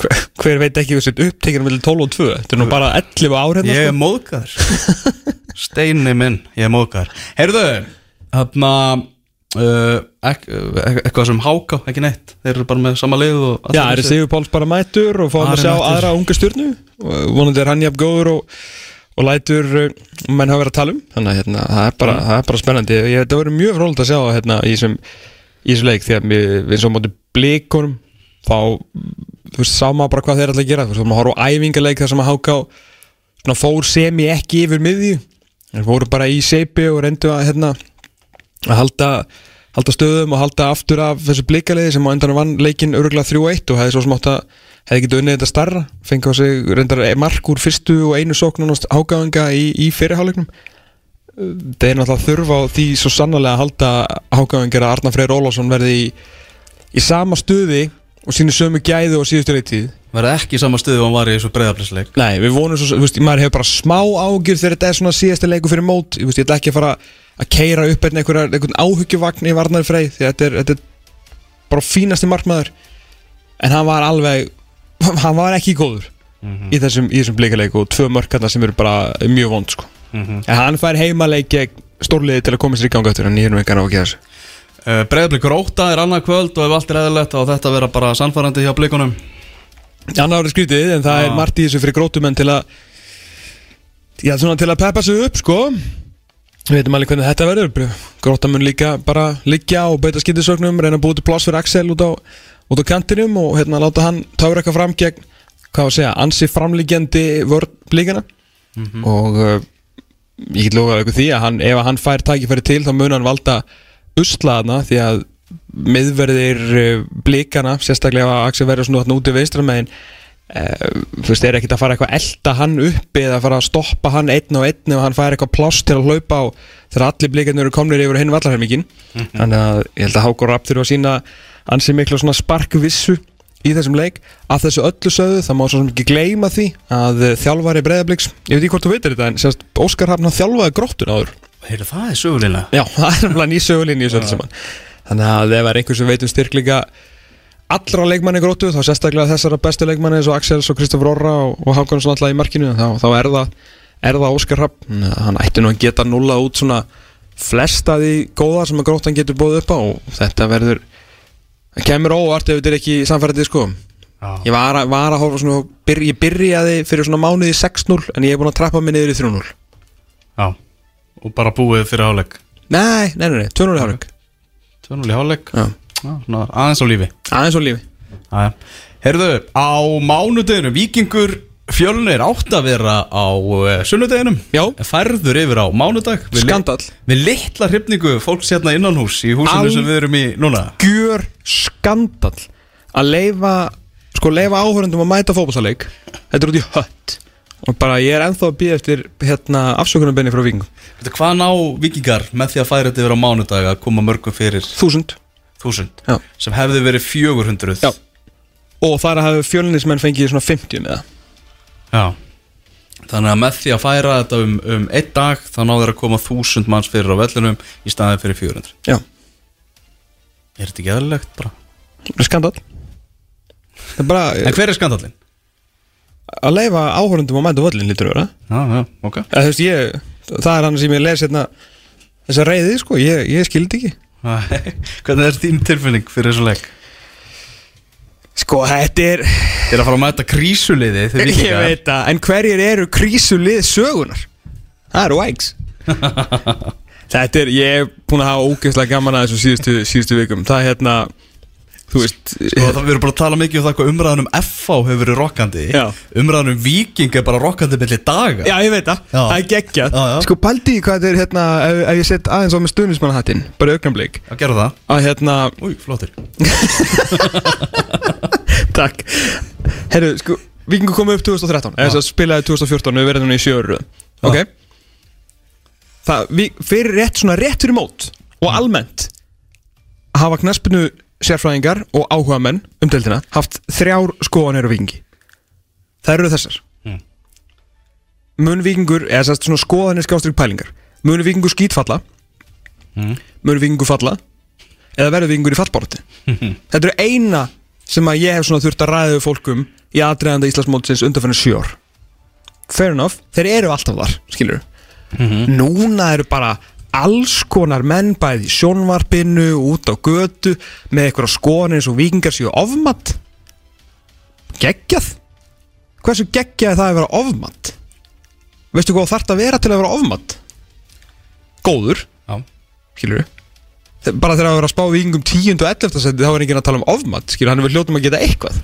Hver, hver veit ekki þessi upptekinu með 12 og 2 Þetta er nú bara 11 ár hérna
Ég er
sko.
móðgæður Steini minn, ég er móðgæður Heyrðu, þarna uh, ek, ek, Eitthvað sem háká, ekki neitt? Þeir eru bara með sama lið
Já, er. Sigur Páls bara mætur og fáum að sjá aðra unga stjórnu vonandi er hann jafn góður og, og lætur uh, menn hafa verið að tala um. Þannig að hérna, það, er bara, það er bara spennandi. Ég, það verður mjög frólægt að sjá hérna, í þessum leik því að við, við eins og móti blikunum. Þá þú veist, maður bara hvað þeir ætla að gera. Þú veist, maður horf á æfingaleik þar sem að háká svona, fór semi ekki yfir miðju. Þeir fóru bara í seipi og reyndu að hérna, að halda halda stöðum og halda aftur af þessu blikaliði sem á endanum vann leikinn öruglega 3-1 og hefði svo sem átt að hefði getið unnið þetta starra? Fengið á sig reyndar mark úr fyrstu og einu sóknunast ágáðinga í, í fyrirháleiknum það er náttúrulega þurfa á því svo sannlega að halda ágáðingar að Arnar Freyr Ólásson verði í, í sama stuði og sínu sömu gæðu og síðustu leiktíð.
Verði ekki í sama stuðu og hann var í þessu breyðablísleik
Nei, við vonum svo, veist, maður hefur bara smá ágjur þegar þetta er svona síðasta leiku fyrir mót. Ég, veist, ég ætla ekki að fara að keira upp einhvern áhyggjuvagn í Varnar Frey því þetta er, þetta er bara fínasti markmaður. En hann var alveg hann var ekki góður í þessum, í þessum bleikaleiku og tvö mörkarna sem eru bara mjög vond sko. en hann fær heimaleik stórliði til að koma sér í ganga eftir en ég er nú ekki að ná að gera þessu.
Uh, Breyðablíkur óta er annað kvöld og ef allt er eðalegt á þetta vera bara sannfærandi hjá blíkunum
Annar árið skrítið en það
Já.
er margt í þessu fyrir grótumenn til að Já, svona til að peppa sig upp, sko. Við veitum alveg hvernig þetta verður. Gróta mun líka bara liggja og beita skindisögnum reyna að búið til pláss fyrir Axel út á, út á kantinum og hérna láta hann tára eitthvað fram gegn, hvað var að segja ansi framlíkjandi vörn blíkana. Og uh, ég get lofað ykkur því að hann, ef hann fær tækifæri til þá mun hann valda uslaðna því að miðverðir uh, blíkana, sérstaklega að Axel verður svona þarna úti vinstra megin uh, þú veist, er ekkert að fara eitthvað að elda hann uppi eða að fara að stoppa hann einn og einn og hann fær eitthvað pláss til að hlaupa á þegar allir blíkarnir eru komnir yfir hinn vallarhermingin þannig að ég held að Hákor Rapp þurfa að sína ansi mikla svona sparkvissu í þessum leik. Að þessu öllu sögðu, það má svo sem ekki gleyma því að uh, þjálfari breyðabliks ég veit ekki hvort þú veitir þetta en sérst Óskar Hafn hann þjálfaði gróttun áður.
Heyrðu, það er sögulega
Já, það er náttúrulega nýsögulinni í þessu öllu saman. Þannig að ef það er einhver sem veit um styrkleika allra leikmanni grótu þá sérstaklega þessara bestu leikmanni eins og Axels og Kristofur Orra og, og Hákonarsson alltaf í markinu þá, þá er það, er það Óskar Rapp hann ætti nú að geta nullað út svona flesta því góða sem að grótan getur búið upp á og þetta verður það kemur óvart ef þetta er ekki samfærandi sko. Ég var, að- var að horfa svona byr, ég byrjaði fyrir svona mánuði 6-0 en ég er búin að trappa mig niður í 3-0
Já, og bara búið fyrir hálfleik?
Nei, nei, nei, nei 2-0 í hálfleik.
2-0 í.
Já,
svona aðeins á lífi.
Aðeins og lífi.
Herðu, á mánudeginu Víkingur fjölnir átt að vera á uh, sunnudeginum.
Já.
Færður yfir á mánudag við li-
Skandall.
Við litla hrifningu fólks hérna innan hús Í húsinu
Al-
sem við erum í núna.
Gjör skandal að leifa sko leifa áhörundum að mæta fótballsaleik þetta er út í hött. Og bara ég er ennþá að býða eftir hérna afsökunarbenni frá vikingum
Veitu, Hvað ná Víkingar með því að færa þetta yfir á mánudag Að koma mörgum fyrir?
Þúsund.
Þúsund.
Já.
Sem hefði verið 400
Já. og það er að hafa fjölinismenn fengið svona 50 með það
Já. Þannig að með því að færa þetta um, um einn dag Þá náður að koma þúsund manns fyrir á vellunum Í staðið fyrir 400
já,
Er þetta ekki eðlilegt bara?
það er skandal það er bara
En hver er skandallin?
að leifa áhörundum að mæta völlin lítur vera
Já, já, ok
Eða, þú veist, ég, það er hann sem ég les hérna þessa reyði sko, ég, ég skildi ekki
Hvernig er þín tilfinning fyrir þessu leik?
Sko, þetta er
Þið er að fara að mæta krísuliði
Ég veit það, en hverjir eru krísulið sögunar? Það eru Wags. Þetta er, ég er búin að hafa ógeðslega gaman að þessu síðustu, síðustu vikum. Það er hérna, þú veist
Sko, það, við erum bara að tala mikið um það hvað umræðan um FH hefur verið rokkandi.
Já.
Umræðan um Viking er bara rokkandi milli daga.
Já, ég veit það, það er geggjað. Sko, pældi í hvað þetta er hérna, ef, ef ég set aðeins á með stuðnismannahattin Bara augnablik
Að gera það.
Að hérna,
Új, flottir.
Takk. Herru, sko, vikingu komið upp 2013 Eða spilaði 2014 og við verðum núna í sjöru Ok? Það, við, fyrir rétt svona rétt fyrir mót Og almennt Hafa knaspinu sérfræðingar og áhuga menn um deildina Haft þrjár skoðanir á vikingi Það eru þessar.
Mm.
Mun vikingur, eða sérst svona skoðanir skjástrík pælingar Mun vikingur skítfalla?
Mm.
Mun vikingur falla? Eða verður vikingur í fallbárati Þetta eru eina sem að ég hef svona þurft að ræða við fólkum í aðdreðanda Íslandsmótsins undanfærin sjö ár. Fair enough, þeir eru alltaf þar, skilur Núna eru bara alls konar menn bæði í sjónvarpinu, út á götu með eitthvað skoðanir eins og vikingar séu ofmatt Geggjað Hversu geggjað er það að vera ofmatt? Veistu hvað þarf að vera til að vera ofmatt? Góður,
Já
skilur bara þegar að vera að spá vikingum 10. og 11. seti þá er enginn að tala um ofmat skilur, hann er vel hljótum að geta eitthvað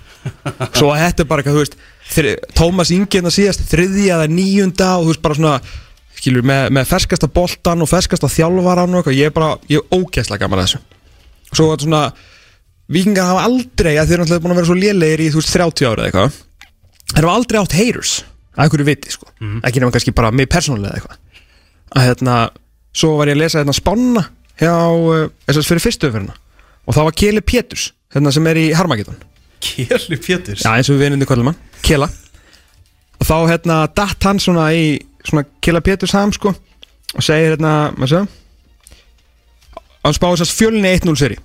svo að þetta er bara eitthvað, þú veist Tómas Ingirna síðast, þriðja eða níunda og þú veist bara svona skilur, með, með ferskasta boltan og ferskasta þjálfaran og eitthvað, ég er bara, ég er ógeðslega gaman að þessu. Svo að svona vikingar hafa aldrei, að þeir eru náttúrulega búin að vera svo lélegir í þú veist 30 ára eða eitthvað þeir hafa aldrei átt haters að einhverju viti sko, ekki nema kannski bara mig persónulega eitthvað. Að hérna, svo var ég að lesa hérna spánna hjá, þess að fyrir fyrstu umferðina. Og það var Keli Péturs hérna sem er í Harmageddon.
Kjeli Péturs?
Já, eins og við vinnandi kvöldum hann, Kela. Og þá hérna datt hann svona í svona Kela Péturs ham sko og segir hérna, maður segja hann spáði þess fjölinni 1-0 seri.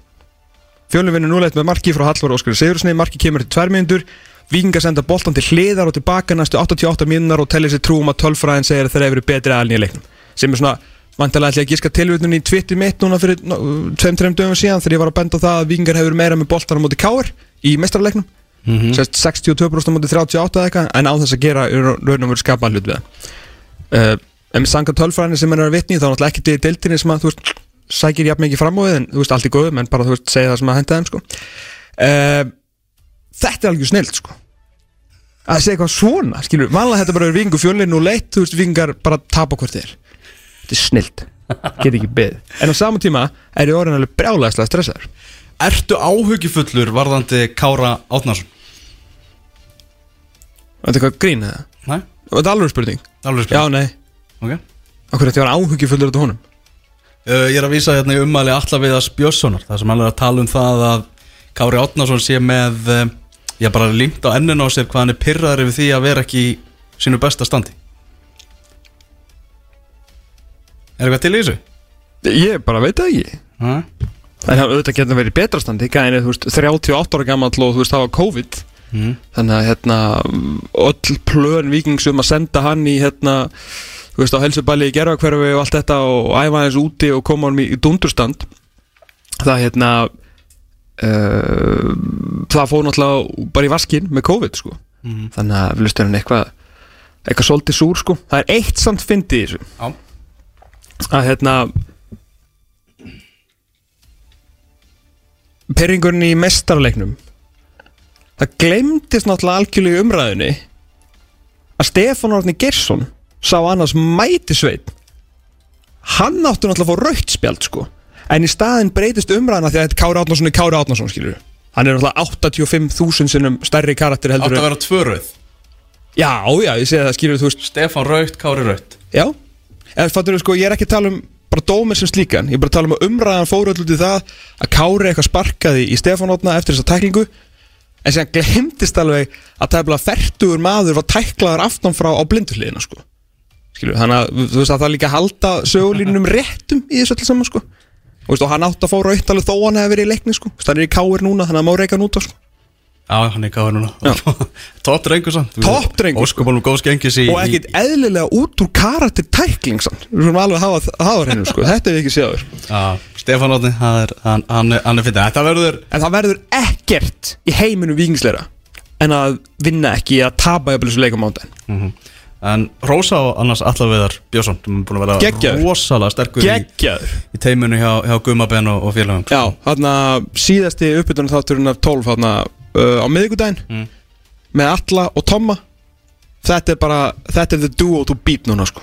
Fjölni vinnur 0-1 með marki frá Hallvar Óskari Sigurssoni Marki kemur til 2 mínútur. Víkingar senda boltan til hliðar og tilbaka næstu 88 mínúnar og tellir sér trúum að tölfræðin segir að þeir eru betri aðalni í leiknum. Sem er svona vantilega ég að gíska tilvitnun í Twitter mitt núna fyrir 2-3 dögum síðan þegar ég var að benda það að Víkingar hefur meira með boltan á móti Káar í mestrarleiknum mm -hmm. 62% á móti 38 eða eitthvað en á þess að gera raun og veru skapa hlut við það uh, en með sanga tölfræðin sem hann er að vitni þá er náttúrulega ekki til deildinni sem að þú veist sækir jafn mikið fram á þið en þú veist allt í góðum en bara þú veist segja það sem að henda þeim sko. Uh, þetta er alveg snilt sko. Að segja eitthvað svona skilur, vanlega þetta bara er vingu fjölinn og leitt þú veist vingar bara tapa hvort þið er. Þetta er snilt, get ekki beð en á saman tíma er ég orðin alveg brjálæðislega stressaður.
Ertu áhugifullur varðandi Kára Átnarsson?
Þetta er eitthvað grín eða?
Nei,
Þetta er alveg spurning
alveg
Já,
spil
nei,
Ok.
Okkur þetta var áhugi fullur þetta honum?
Uh, ég er að vísa hérna í ummæli alla við að Björnssonar Það sem hann er að tala um það að Kári Átnarsson sé með uh, Já bara límt á enninu á sér hvað hann er pyrraður yfir því að vera ekki í sínu besta standi. Er eitthvað til í þessu?
Ég bara veit það ekki. Það auðvitað getur verið í betra standi. Gæðin er, þú veist, 38 ára gammal og þú veist, það var COVID
Mm.
Þannig að, hérna, öll plön vikingsum að senda hann í, hérna Þú veist, á helsubæli í gerfakverfi og allt þetta Og æfa hans úti og koma hann í dundurstand. Það, hérna uh, Það fór náttúrulega bara í vaskin með COVID, sko.
Mm.
Þannig að við lustum hann eitthvað Eitthvað svolítið súr, sko. Það er eitt samt fyndið í þessu.
Já.
Að hérna perringurinn í mestarleiknum það glemdist náttúrulega algjörlega umræðinni að Stefán Árni Gersson sá annars mæti sveit hann átti náttúrulega að fá raukt spjald sko. En í staðin breytist umræðina því að þetta Kári Átnarsson er Kári Átnarsson skilur hann er náttúrulega 85.000 sinnum stærri karakter
Átt
heldur
að vera tvöröð
já, já, ég segi það skilur þú veist.
Stefán Raut, Kári Raut
Já, en fattur við sko, ég er ekki að tala um bara dómir sem slíkan, ég er bara að tala um umræðan í það að Kári eitthvað sparkaði í Stefánótna eftir þessa tæklingu en sem glemtist alveg að tæfla færtugur maður var tæklaður aftan frá á blinduhliðina sko. Skilju, þannig að þú veist að það er líka að halda sögulínunum réttum í þessu öllu saman sko. Og, veist, og hann átti að fá raut alveg þó hann hefði verið í leikni sko, Þú veist, hann er í Káir núna þannig að má reyka hann út á sko
Já, hann er Kári núna. Topp drengur samt.
Topp drengur, sko.
Óskupalum góð skengis í
og ekkit eðlilega út úr karakter tækling samt, við erum alveg að hafa, hennu sko, þetta er ekki séður
Já, Stefán Átni, hann hann, hann er, hann fyrir Þetta verður
En það verður ekkert í heiminum vikingsleira en að vinna ekki að tapa jafnvel þessu leikum ándaginn
En Rósa og annars Allaveðar Björnsson sem er búin að vera
Geggjaður.
rosalega sterkur í,
Geggjaður.
í teimunu hjá, hjá Gummaben og, og félagum
Já, þarna síðasti uppbytunum þátturinn af 12 þarna uh, á miðvikudaginn
Mm.
með Alla og Tomma. Þetta er bara, þetta er the duo to beat núna sko.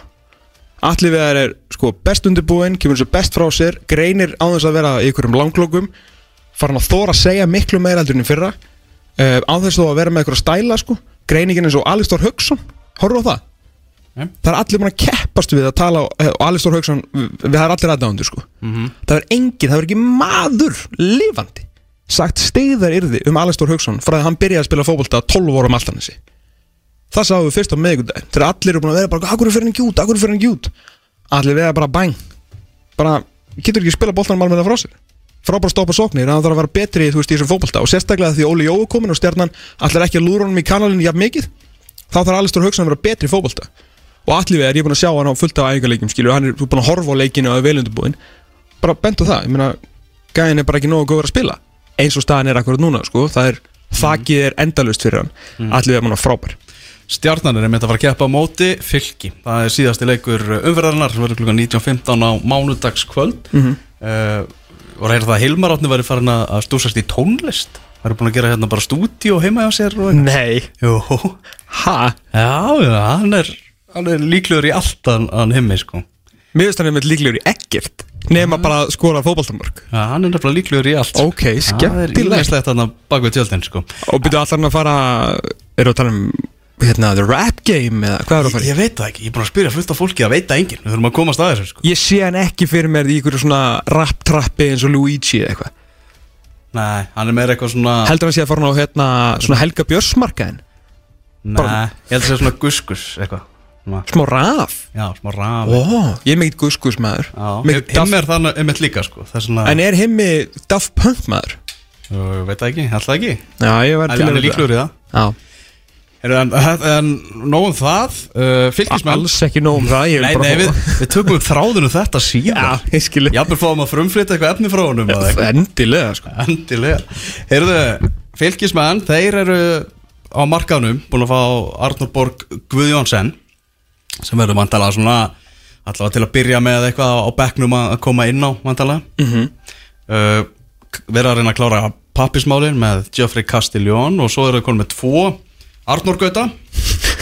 Allir við er sko best undirbúinn, kemur svo best frá sér greinir á þess að vera í einhverjum langlokum farin að þóra að segja miklu meira heldur en í fyrra. Uh, á þess að vera með einhverja stæla sko. Greiningin eins og Alistór Hauksson horfðu á það.
Nei.
það er allir búin að keppast við að tala eh, og Alistór Hauksson, við, við það er allir aðdándur sko.
Mhm.
það er engin, það er ekki maður lifandi sagt stegðar yrði um Alistór Hauksson frá að hann byrjaði að spila fótbolta 12 vorum alltaf þessi það sáum við fyrst á meðgundaginn þegar allir eru búin að vera bara, akkur er fyrir henni gjút, akkur er fyrir henni gjút allir við bara bæng bara, getur ekki spila boltanum alveg frá sér frábæra stoppa sóknir, en það þarf að vera betri þú veist, í þessum fótbolta. Og sérstaklega því Óli Jó er komin og stjarnan allir ekki að lúra honum í kanalinu jafn mikið þá þarf Alistór Hauksson að vera betri í fótbolta. Og allir er ég búin að sjá hann á fullt af æfingarleikjum skilur, hann á eins og staðan er akkurat núna, sko, það er þakið er endalust fyrir hann, mm. allir er manna frábær.
Stjarnan er einmitt að fara að keppa á móti fylki. Það er síðasti leikur umferðarinnar sem verður klukkan 19.15 á mánudagskvöld. Mm
Mhm.
og reyna það að Hilmar átni væri farin að stúsast í tónlist? Það eru búin að gera hérna bara stúdíu heima hjá sér og...
Nei,
Jú,
ha?
já, já, hann er, er líklegur í allt hann, himmi sko.
Mér finnst hann einmitt líklegur í ekkert bara að skora fótboltamörk.
Já, hann er nefnilega líklegur í allt
Ok,
Það er
skemmtilegt.
ílægslegt bak við tjöldin sko.
Og byrju allar hann að fara eru að tala um hérna, the rap game eða hvað eru að fara í?
Ég veit það ekki, ég er búin að spyrja fullt af fólki að veita enginn. Við þurfum að komast að þessu sko.
Ég sé hann ekki fyrir mér í ykkur svona rap trappi eins og Luigi eða eitthvað.
Nei, hann er meira eitthvað svona
Heldur hann sé að fara á hérna, svona Helga Björnsmarkaðin
Nei, ég held að segja svona guskus eitthvað
Smá raf?
Já, smá raf.
Ó, ég er mikill guskus maður Mikill
him
Daft-
er þannig einmitt líka sko. Það er svona,
En er himmi Daft Punk maður?
Jú, veit það ekki, alltaf ekki.
Já, ég var
Hann hann er líklegur í það.
Já,
Heyrðu, En, en, en nógum það uh, Fylgismenn
alls ekki nóg um það ég vil
Nei,
bara
nei, við, við tökum upp þráðunum þetta síðan
Já, ég skilji
Jafnvel fáum að frumflytta eitthvað efni frá honum eða eitthvað.
Endilega sko.
Endilega. Heyrðu, fylgismenn, þeir eru á markaðnum Búin að fá Arnur Borg Guðjónsson Sem verður vantalega svona Allavega til að byrja með eitthvað á bekknum að koma inn á vantalega mm -hmm. uh, Verða að reyna að klára pappismálin með Geoffrey Castiglione Og svo eru þau konum með tvo. Arnur Gauta.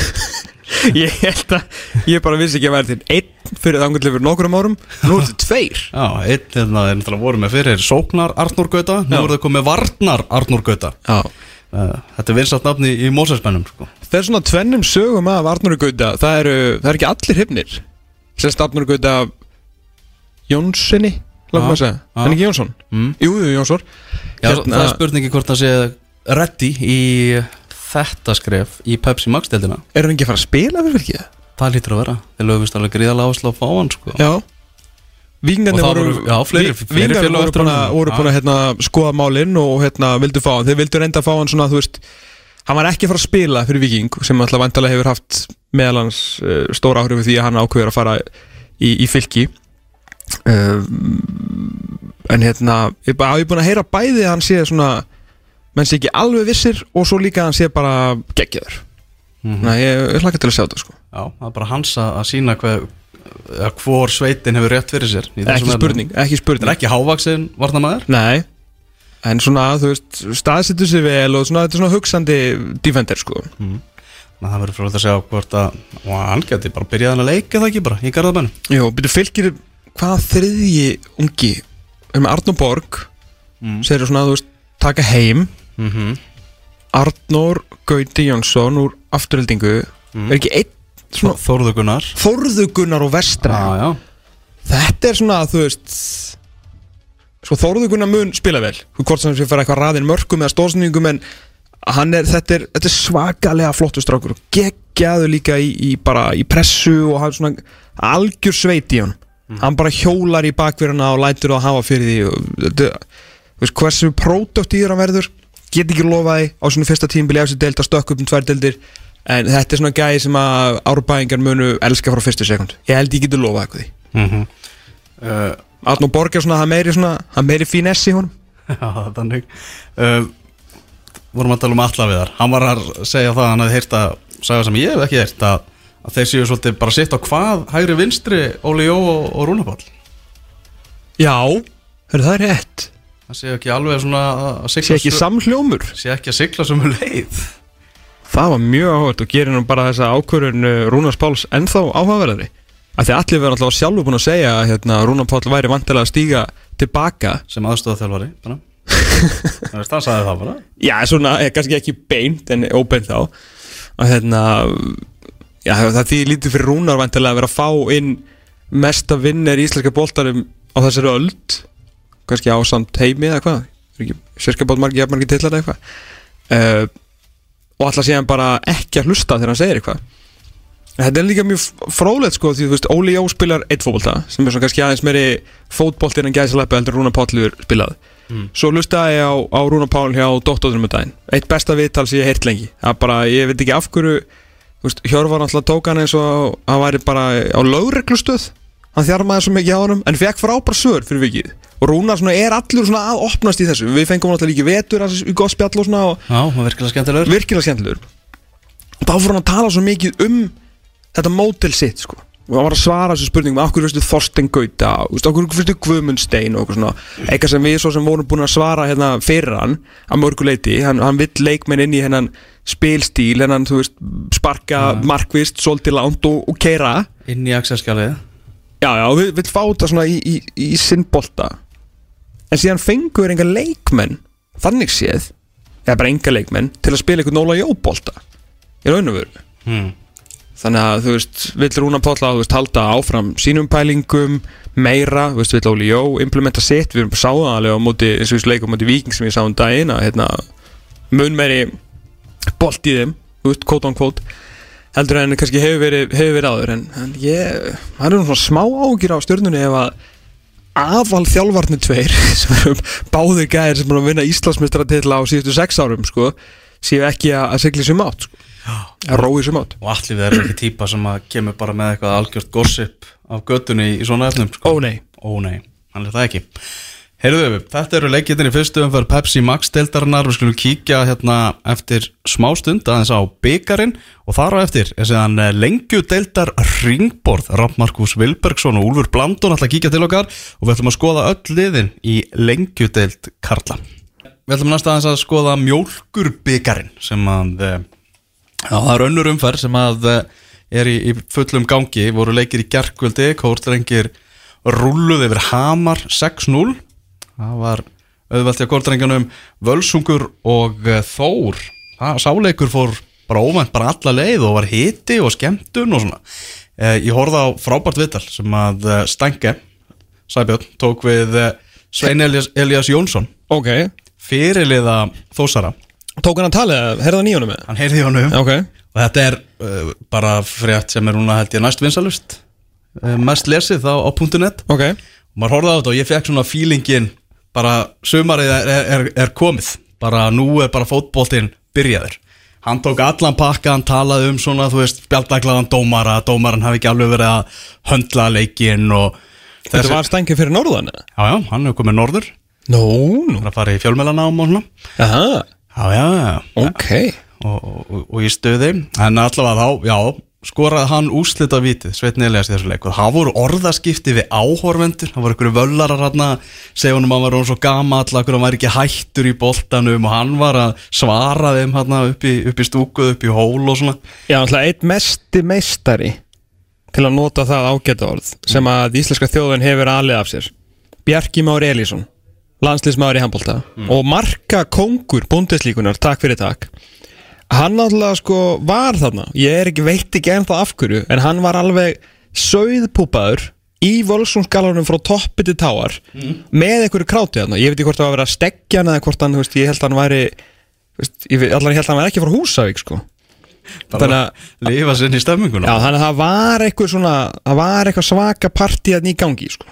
Ég held að Ég bara vissi ekki að vera til Einn fyrir þangulega fyrir nokkrum árum. Nú er þetta tveir.
Já, einn hérna er náttúrulega voru með fyrir Sóknar Arnur Gauta. Nú voru þau komið Varnar Arnur Gauta.
Já
Þetta er vinsat nafni í Mósesbennum sko.
Það er svona tvennum sögum af Arnur Gauta Það eru, það eru ekki allir hifnir Sérst Arnur Gauta Jónssoni Látum að segja. En ekki Jónsson
Mm.
Jú, Jónsson
Já,
Hérna-
það er spurningi hvort það sé ready í þetta skref í Pepsi Max deildina
Er hann ekki að fara að spila fyrir fylgið?
Það lítur að vera Þeir lögumst alveg gríðalega áherslu á fá hann sko.
Já Víkingarnir voru,
voru-
voru búin að, voru búin að hérna, skoða málinn og hérna, vildu fá hann. Þeir vildu reynda að fá hann svona, þú veist Hann var ekki að fara að spila fyrir Viking sem alltaf vantarlega hefur haft meðal hans uh, stóra áhrifu því að hann ákveður að fara í, í fylki. Uh, En hérna ég er búin að heyra bæði að hann sé svona menn sé ekki alveg vissir og svo líka að hann sé bara geggjaður.
Mhm.
Nei, ég, ég hlakka til að sjá þetta sko.
Já, það er bara hans að, sína hver, að hvor sveitin hefur rétt fyrir sér
Ekki spurning, ekki spurning.
Er ekki hávaksin varnamæður
Nei. En svona, þú veist, staðsettu sér vel og svona, þetta er svona hugsandi defender, sko.
Það verður frólægt að segja hvort að hann geti bara byrjað hann að leika það ekki bara í garðabænum.
Jó, byrju fylgir hvað þriðji ungi með Arnór Borg
Mm.
segir svona, þú veist, taka heim.
Mm -hmm.
Arnór Gauti Jónsson úr afturhildingu
Mm.
er ekki einn
Þórðu Gunnar.
Og Vestra.
Já
Þetta er svona, þú veist Sko Þórður Gunnar mun spila vel. Hvort sem fara eitthvað raðin mörgum eða stóðsningum en er, þetta er, þetta er svakalega flottur strákur og geggjaðu líka í, í bara í pressu og hann svona algjör sveit í hann hann bara hjólar í bakverðina og lætur það að hafa fyrir því og þetta, veist, hversu produktíður hann verður get ekki lofaði á svona fyrsta tímbili eftir deild að stökka upp um tvær deildir en þetta er svona gæði sem að árbæðingar munu elska frá fyrstu sekund ég held ég geti lofað eitthvað því.
Mm -hmm. uh,
Arnó Borg er svona, það meiri meiri finess í honum.
Já, þannig. Uh, vorum að tala um alla við þar hann var að segja það, hann hefði heyrt að sagða sem ég hef ekki heyrt að, að þeir séu svolítið bara sitt á hvað hægri vinstri Óli Jó og, og Rúnapall
Já, hörru það er rétt.
Það séu ekki alveg svona að
Sé ekki samhljómur.
sé ekki að sigla sem leið
Það var mjög áhugað og gerir nú bara þessa ákvörun Rúnars Páls ennþá áhugaverðari? Af því að allir verður alltaf sjálfur búin að segja að hérna, Rúnar Pál væri vantilega að stíga tilbaka.
Sem aðstöða þjálfari bara. það sagði það bara.
Já, svona, eh, kannski ekki beint en óbeint þá. Að hérna já, það því lítið fyrir Rúnar vantilega að vera að fá inn mesta vinnir íslenska boltarum á þessari öld. Kannski ásamt heimi eða hvað? Ekki sérska bótt margir, margir tillar eða eitthvað? Uh, og alltaf sé hann bara ekki að hlusta þegar hann segir eitthvað. En Þetta er líka mjög fróðlegt sko því þú veist Óli Jó spilar eitt fótbolta sem er svona kannski aðeins meiri fótbolti en gæðsaleppi heldur en Rúnar Páll hefur spilað. Svo hlustaði ég á, á Rúnar Páll hjá Dóttóðurum um daginn. Eitt besta viðtal sem ég heirt lengi. Það er bara, ég veit ekki af hverju Hjörvar alltaf tók hann eins og hann væri bara á lögreglustöð. Hann þjarmaði svo mikið á honum En fekk frábær svör fyrir vikið Og Rúnar svona er allur svona að opnast í þessu. Við fengum alltaf líki vetur í gott spjall og svona og
já, það var virkilega skemmtilegur.
Virkilega skemmtilegur. Og þá fór hann að tala svo mikið um þetta mótel sitt sko. Og hann var að svara þessu spurningum hverju fyrstu Þorsten Gauta? Og hverju fyrstu Guðmund Stein og eitthvað svona. Eitthvað sem við svo sem vorum búin að svara hérna fyrir hann að mörguleiti hann, hann vill leikmenn inn í hennan spilstíl hennan þú veist sparka markvist, svolítið langt og, og keira
inn í axelskjalið.
Já já, vill, vill fá þetta svona í, í, í sinn bolta en síðan fengur enga leikmenn þannig séð eða bara enga leikmenn til að spila einhvern Óla Jó bolta í raun og veru
hmm.
þannig að þú veist, vill Rúna þú veist, halda áfram sínum pælingum meira, þú veist, vill Óli Jó implementa sitt, við erum sáðan alveg á móti eins og við leikum á móti Viking sem ég sá um daginn að hérna, mun meiri bolt í þeim, þú veist, quote on quote heldur en kannski hefur verið, hefur verið áður en, en ég, það er svona smá ágjur á stjörnunni ef að aðval þjálfarnir tveir sem eru báðir gæðir sem er að vinna Íslandsmeistaratitla á síðustu sex árum sko, séu ekki að, segla sem átt sko. að rói sem átt.
Og allir erum ekki típa sem að kemur bara með eitthvað algjört gossip af göttunni í svona efnum sko.
Ó nei,
Ó nei, hann er það ekki Heyrðu þetta eru leikirnir í fyrstu umferð Pepsi Max deildarinnar, við skulum kíkja hérna eftir smá stund aðeins á byggarinn og þar á eftir er séðan lengju deildar ringborð Rapp Markus Vilbergsson og Úlfur Blandun ætla að kíkja til okkar og við ætlum að skoða öll liðin í lengju deild Karla. Við ætlum næst aðeins að skoða mjólkur byggarinn sem að eh, Já, það er önnur umferð sem að eh, er í, í fullum gangi, voru leikir í gerkvöldi, kórtrengir rulluð yfir Hamar 6-0 það var auðvelt í kórtrengjanum Völsungur og eh, Þór. Það sáleikur fór bara óvænt bara alla leið og var hiti og skemmtun og svona. Eh, ég horfði á frábært viðtal sem að eh, Stænke Sæbjörn tók við Svein Elias, Elias Jónsson.
Ok.
Fyrirliða Þósara
Tók hann að tala, herða nýjónum með?
hann heyrði í honum.
Ok,
Og þetta er uh, bara frétt sem er núna held ég næst vinsalust uh, Mest lesið þá á .net.
Ok.
Og maður horfði á þetta og ég fekk svona feelingin Bara sumarið er, er, er, er komið. Bara nú er bara fótboltinn byrjaður. Hann tók allan pakka, hann talaði um svona, þú veist, spjaldaglaðan dómara Dómaran hafi ekki alveg verið að höndla leikinn og
Þetta var stængið fyrir norðan?
Já, já, hann hefur komið norður.
Nú, nú
Það er að fara í fjölmelanám og svona.
Aha,
Já, já, já
ok.
Og, og, og í stöði en allavega þá, já, skoraði hann úslita vitið, Sveitn Elias í þessu leik. Og það voru orðaskipti við áhorvendur það voru einhverju völlarar hann að segja honum að hann var svo gamall, að hann var ekki hættur í boltanum og hann var að svara þeim hann upp í, upp í stúkuð, upp í hól og svona.
Já, alltaf eitt mesti meistari til að nota það ágæta orð sem að íslenska þjóðin hefur alið af sér. Bjarki Már Elísson landsliðsmaður í handbólta og marka kongur búndeslíkunar, takk fyrir takk hann alltaf sko var þarna. Ég er ekki veit ekki ennþá af hverju en hann var alveg sögðpúpaður í volsungsgalarunum frá toppi til táar með einhverju kráti þarna. Ég veit ekki hvort það var að vera að hann eða hvort hann, veist, ég held að hann væri veist, ég held að hann væri ekki frá Húsavík sko.
Bara að lifa sinni í stemminguna.
Já, þannig að það var eitthvað svona það var eitthvað svaka partíðan í gangi sko.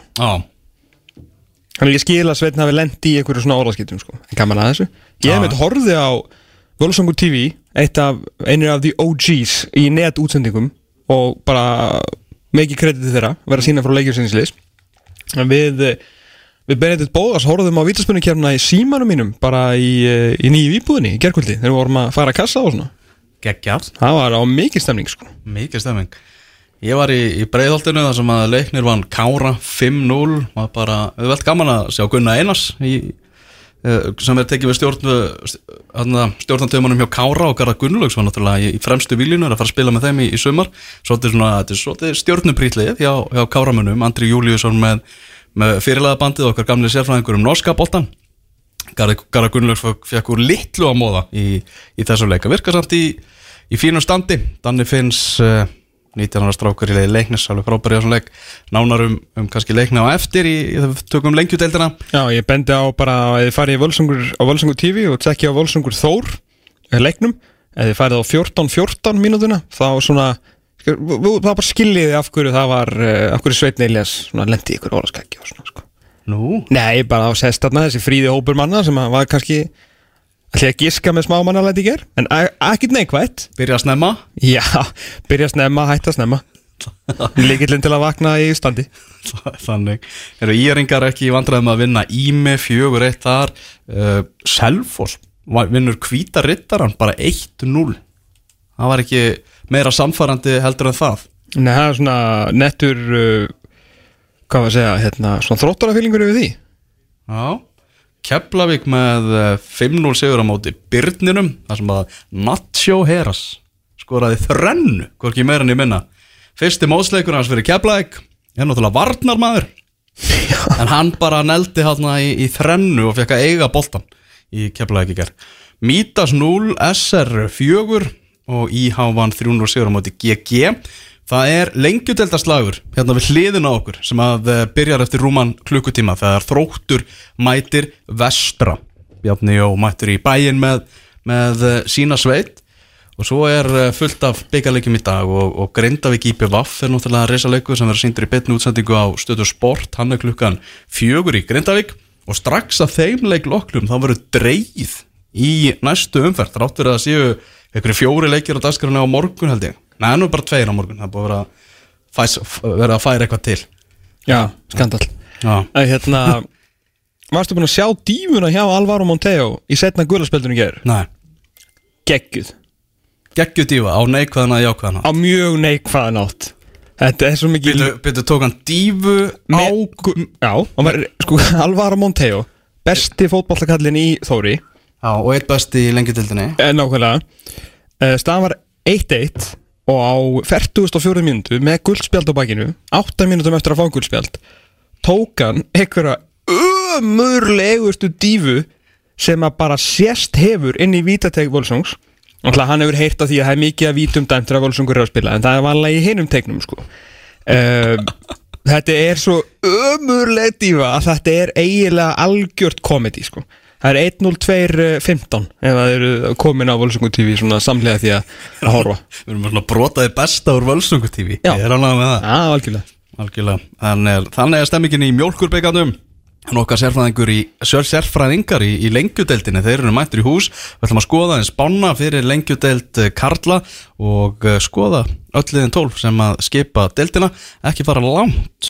Þannig að ég skil að Sveitn hafi lendi í einhverju svona orðaskiptum sko. En gaman að þessu. Ég hef meitt horfið á Völsungur TV af, einir af the OGs í net útsendingum og bara mikið krediti þeirra vera að sína frá leikjursinnislis en við við Benedikt Bóðars horfðum á vítaspunnikefna í símanum mínum bara í, í nýju íbúðinni í gerkvöldi þegar við vorum að fara að kassa og svona.
Geggjart
það var á mikið stemning sko.
Mikið stemming Ég var í, í breiðholtinu þar sem að leiknir vann Kára 5-0 var bara, við velt gaman að sjá Gunnar Einars í, sem er tekið við stjórn stjórnantömanum hjá Kára og Garðar Gunnlaugs var náttúrulega í, fremstu viljunu er að fara að spila með þeim í, í sumar. Svolítið stjórnuprýtlið hjá, hjá Káramunum, Andri Júliusson með, með fyrirlega bandið okkar gamli sérfræðingur um norska boltan Garðar Gunnlaugs fekk úr litlu á móða í, í þessu leika, virka samt í, í fínum standi, Danni finns uh, 19 ára strákur í leiði leiknis alveg frábæri á svona leik, nánar um, um kannski leikna á eftir í, í við tökum lengjudeildina.
Já, ég bendi á bara að þið farið á Völsungur TV og tsekki á Völsungur Þór eh, leiknum, ef þið farið á 14-14 mínútuna, þá svona það bara skiljiði af hverju það var eh, af hverju Sveitn Elias lendi ykkur ólaskækki og svona sko.
Nú,
Nei, bara á sest þarna þessi fríði hópur manna sem var kannski ætli að giska með smá ger en ekkert neikvætt.
Byrja að snemma?
Já, byrja að snemma, hætta að snemma. Líkillinn til að vakna í standi.
Þannig, eru íringar ekki vandræðum að vinna Ími, fjögur eitt þar? Uh, Selfoss va- vinnur hvíta rittaran bara 1-0 það var ekki meira samfærandi heldur en það.
Nei, það er svona nettur uh, hvað var að segja, hérna, svona þróttarafílingur yfir því.
Já, Keflavík með eh, 5-0 sigur á móti Byrninum, þar sem að Nacho Heras skoraði þrennu, hvorki meira en ég minna. Fyrsti mótsleikur hans fyrir Keflavík er náttúrulega varnarmaður. En hann bara neldi hann í, í þrennu og fekk að eiga boltan í Keflavík í ger Mítas 0, SR 4 og IH vann 300 sigur á móti GG Það er lengjudeldarslagur hérna við hliðin á okkur sem að eh, byrjar eftir rúman klukkutíma þegar þróttur mætir vestra. Bjarni og mættur í bæin með, með eh, sína sveit. Og svo er eh, fullt af byggarleikjum í dag og, og Grindavík IPVAF er náttúrulega reysaleikur sem verður síndur í betnu útsendingu á stöðu sport. Hann er klukkan fjögur í Grindavík. Og strax að þeim leik loklum þá verður dreigð í næstu umferð þrátt fyrir að séu einhverju fjóri leikir á dagskrarna á morgun held ég Nei, nú er bara tveir á morgun, það er búið að vera, vera að færa eitthvað til.
Já, skandal
Já,
Æ, hérna, Varstu búin að sjá dífuna hjá Alvaro Monteo í setna gulaspöldunum gerð?
nei,
Geggjuð.
Geggju dífa á neikvæðana og jákvæðana
Á mjög neikvæðan átt Þetta er svo mikið
byrju, tók hann dífu á
Já, var, sko, Alvaro Monteo Besti fótballakallin í Þóri.
Já, og eitt besti í lengjutildinni
eh, Nákvæmlega. Eh, Staðan var 1-1 Og á 44 mínútu með guldspjald á bakinu 8 mínútum eftir að fá guldspjald Tók hann einhverja ömurlegustu dífu sem að bara sést hefur inn í vítateg Volsungs Þannig hann hefur heyrt af því að það er mikið að vítum dæmt þegar Volsungur er að spila en það er vanlega í hinum tegnum sko. Uh, Þetta er svo ömurleg dífa að þetta er eiginlega algjört komedi sko Það er 1.02.15 ef það eru komin á Volsungur TV svona samlega því að, horfa.
Við erum svona brotaði besta úr Völsungu TV
Já.
Er
Já, algjörlega.
Algjörlega. Þannig er, þannig er stemmingin í mjólkurbyggarnum Nokkar sérfræðingur í, sér- sérfræðingar í, í lengjudeldinni Þeir eru mættir í hús. Við ætlum að skoða eins bána fyrir lengjudeld eh, Karla Og eh, skoða öll liðin 12 sem að skipa deldina Ekki fara langt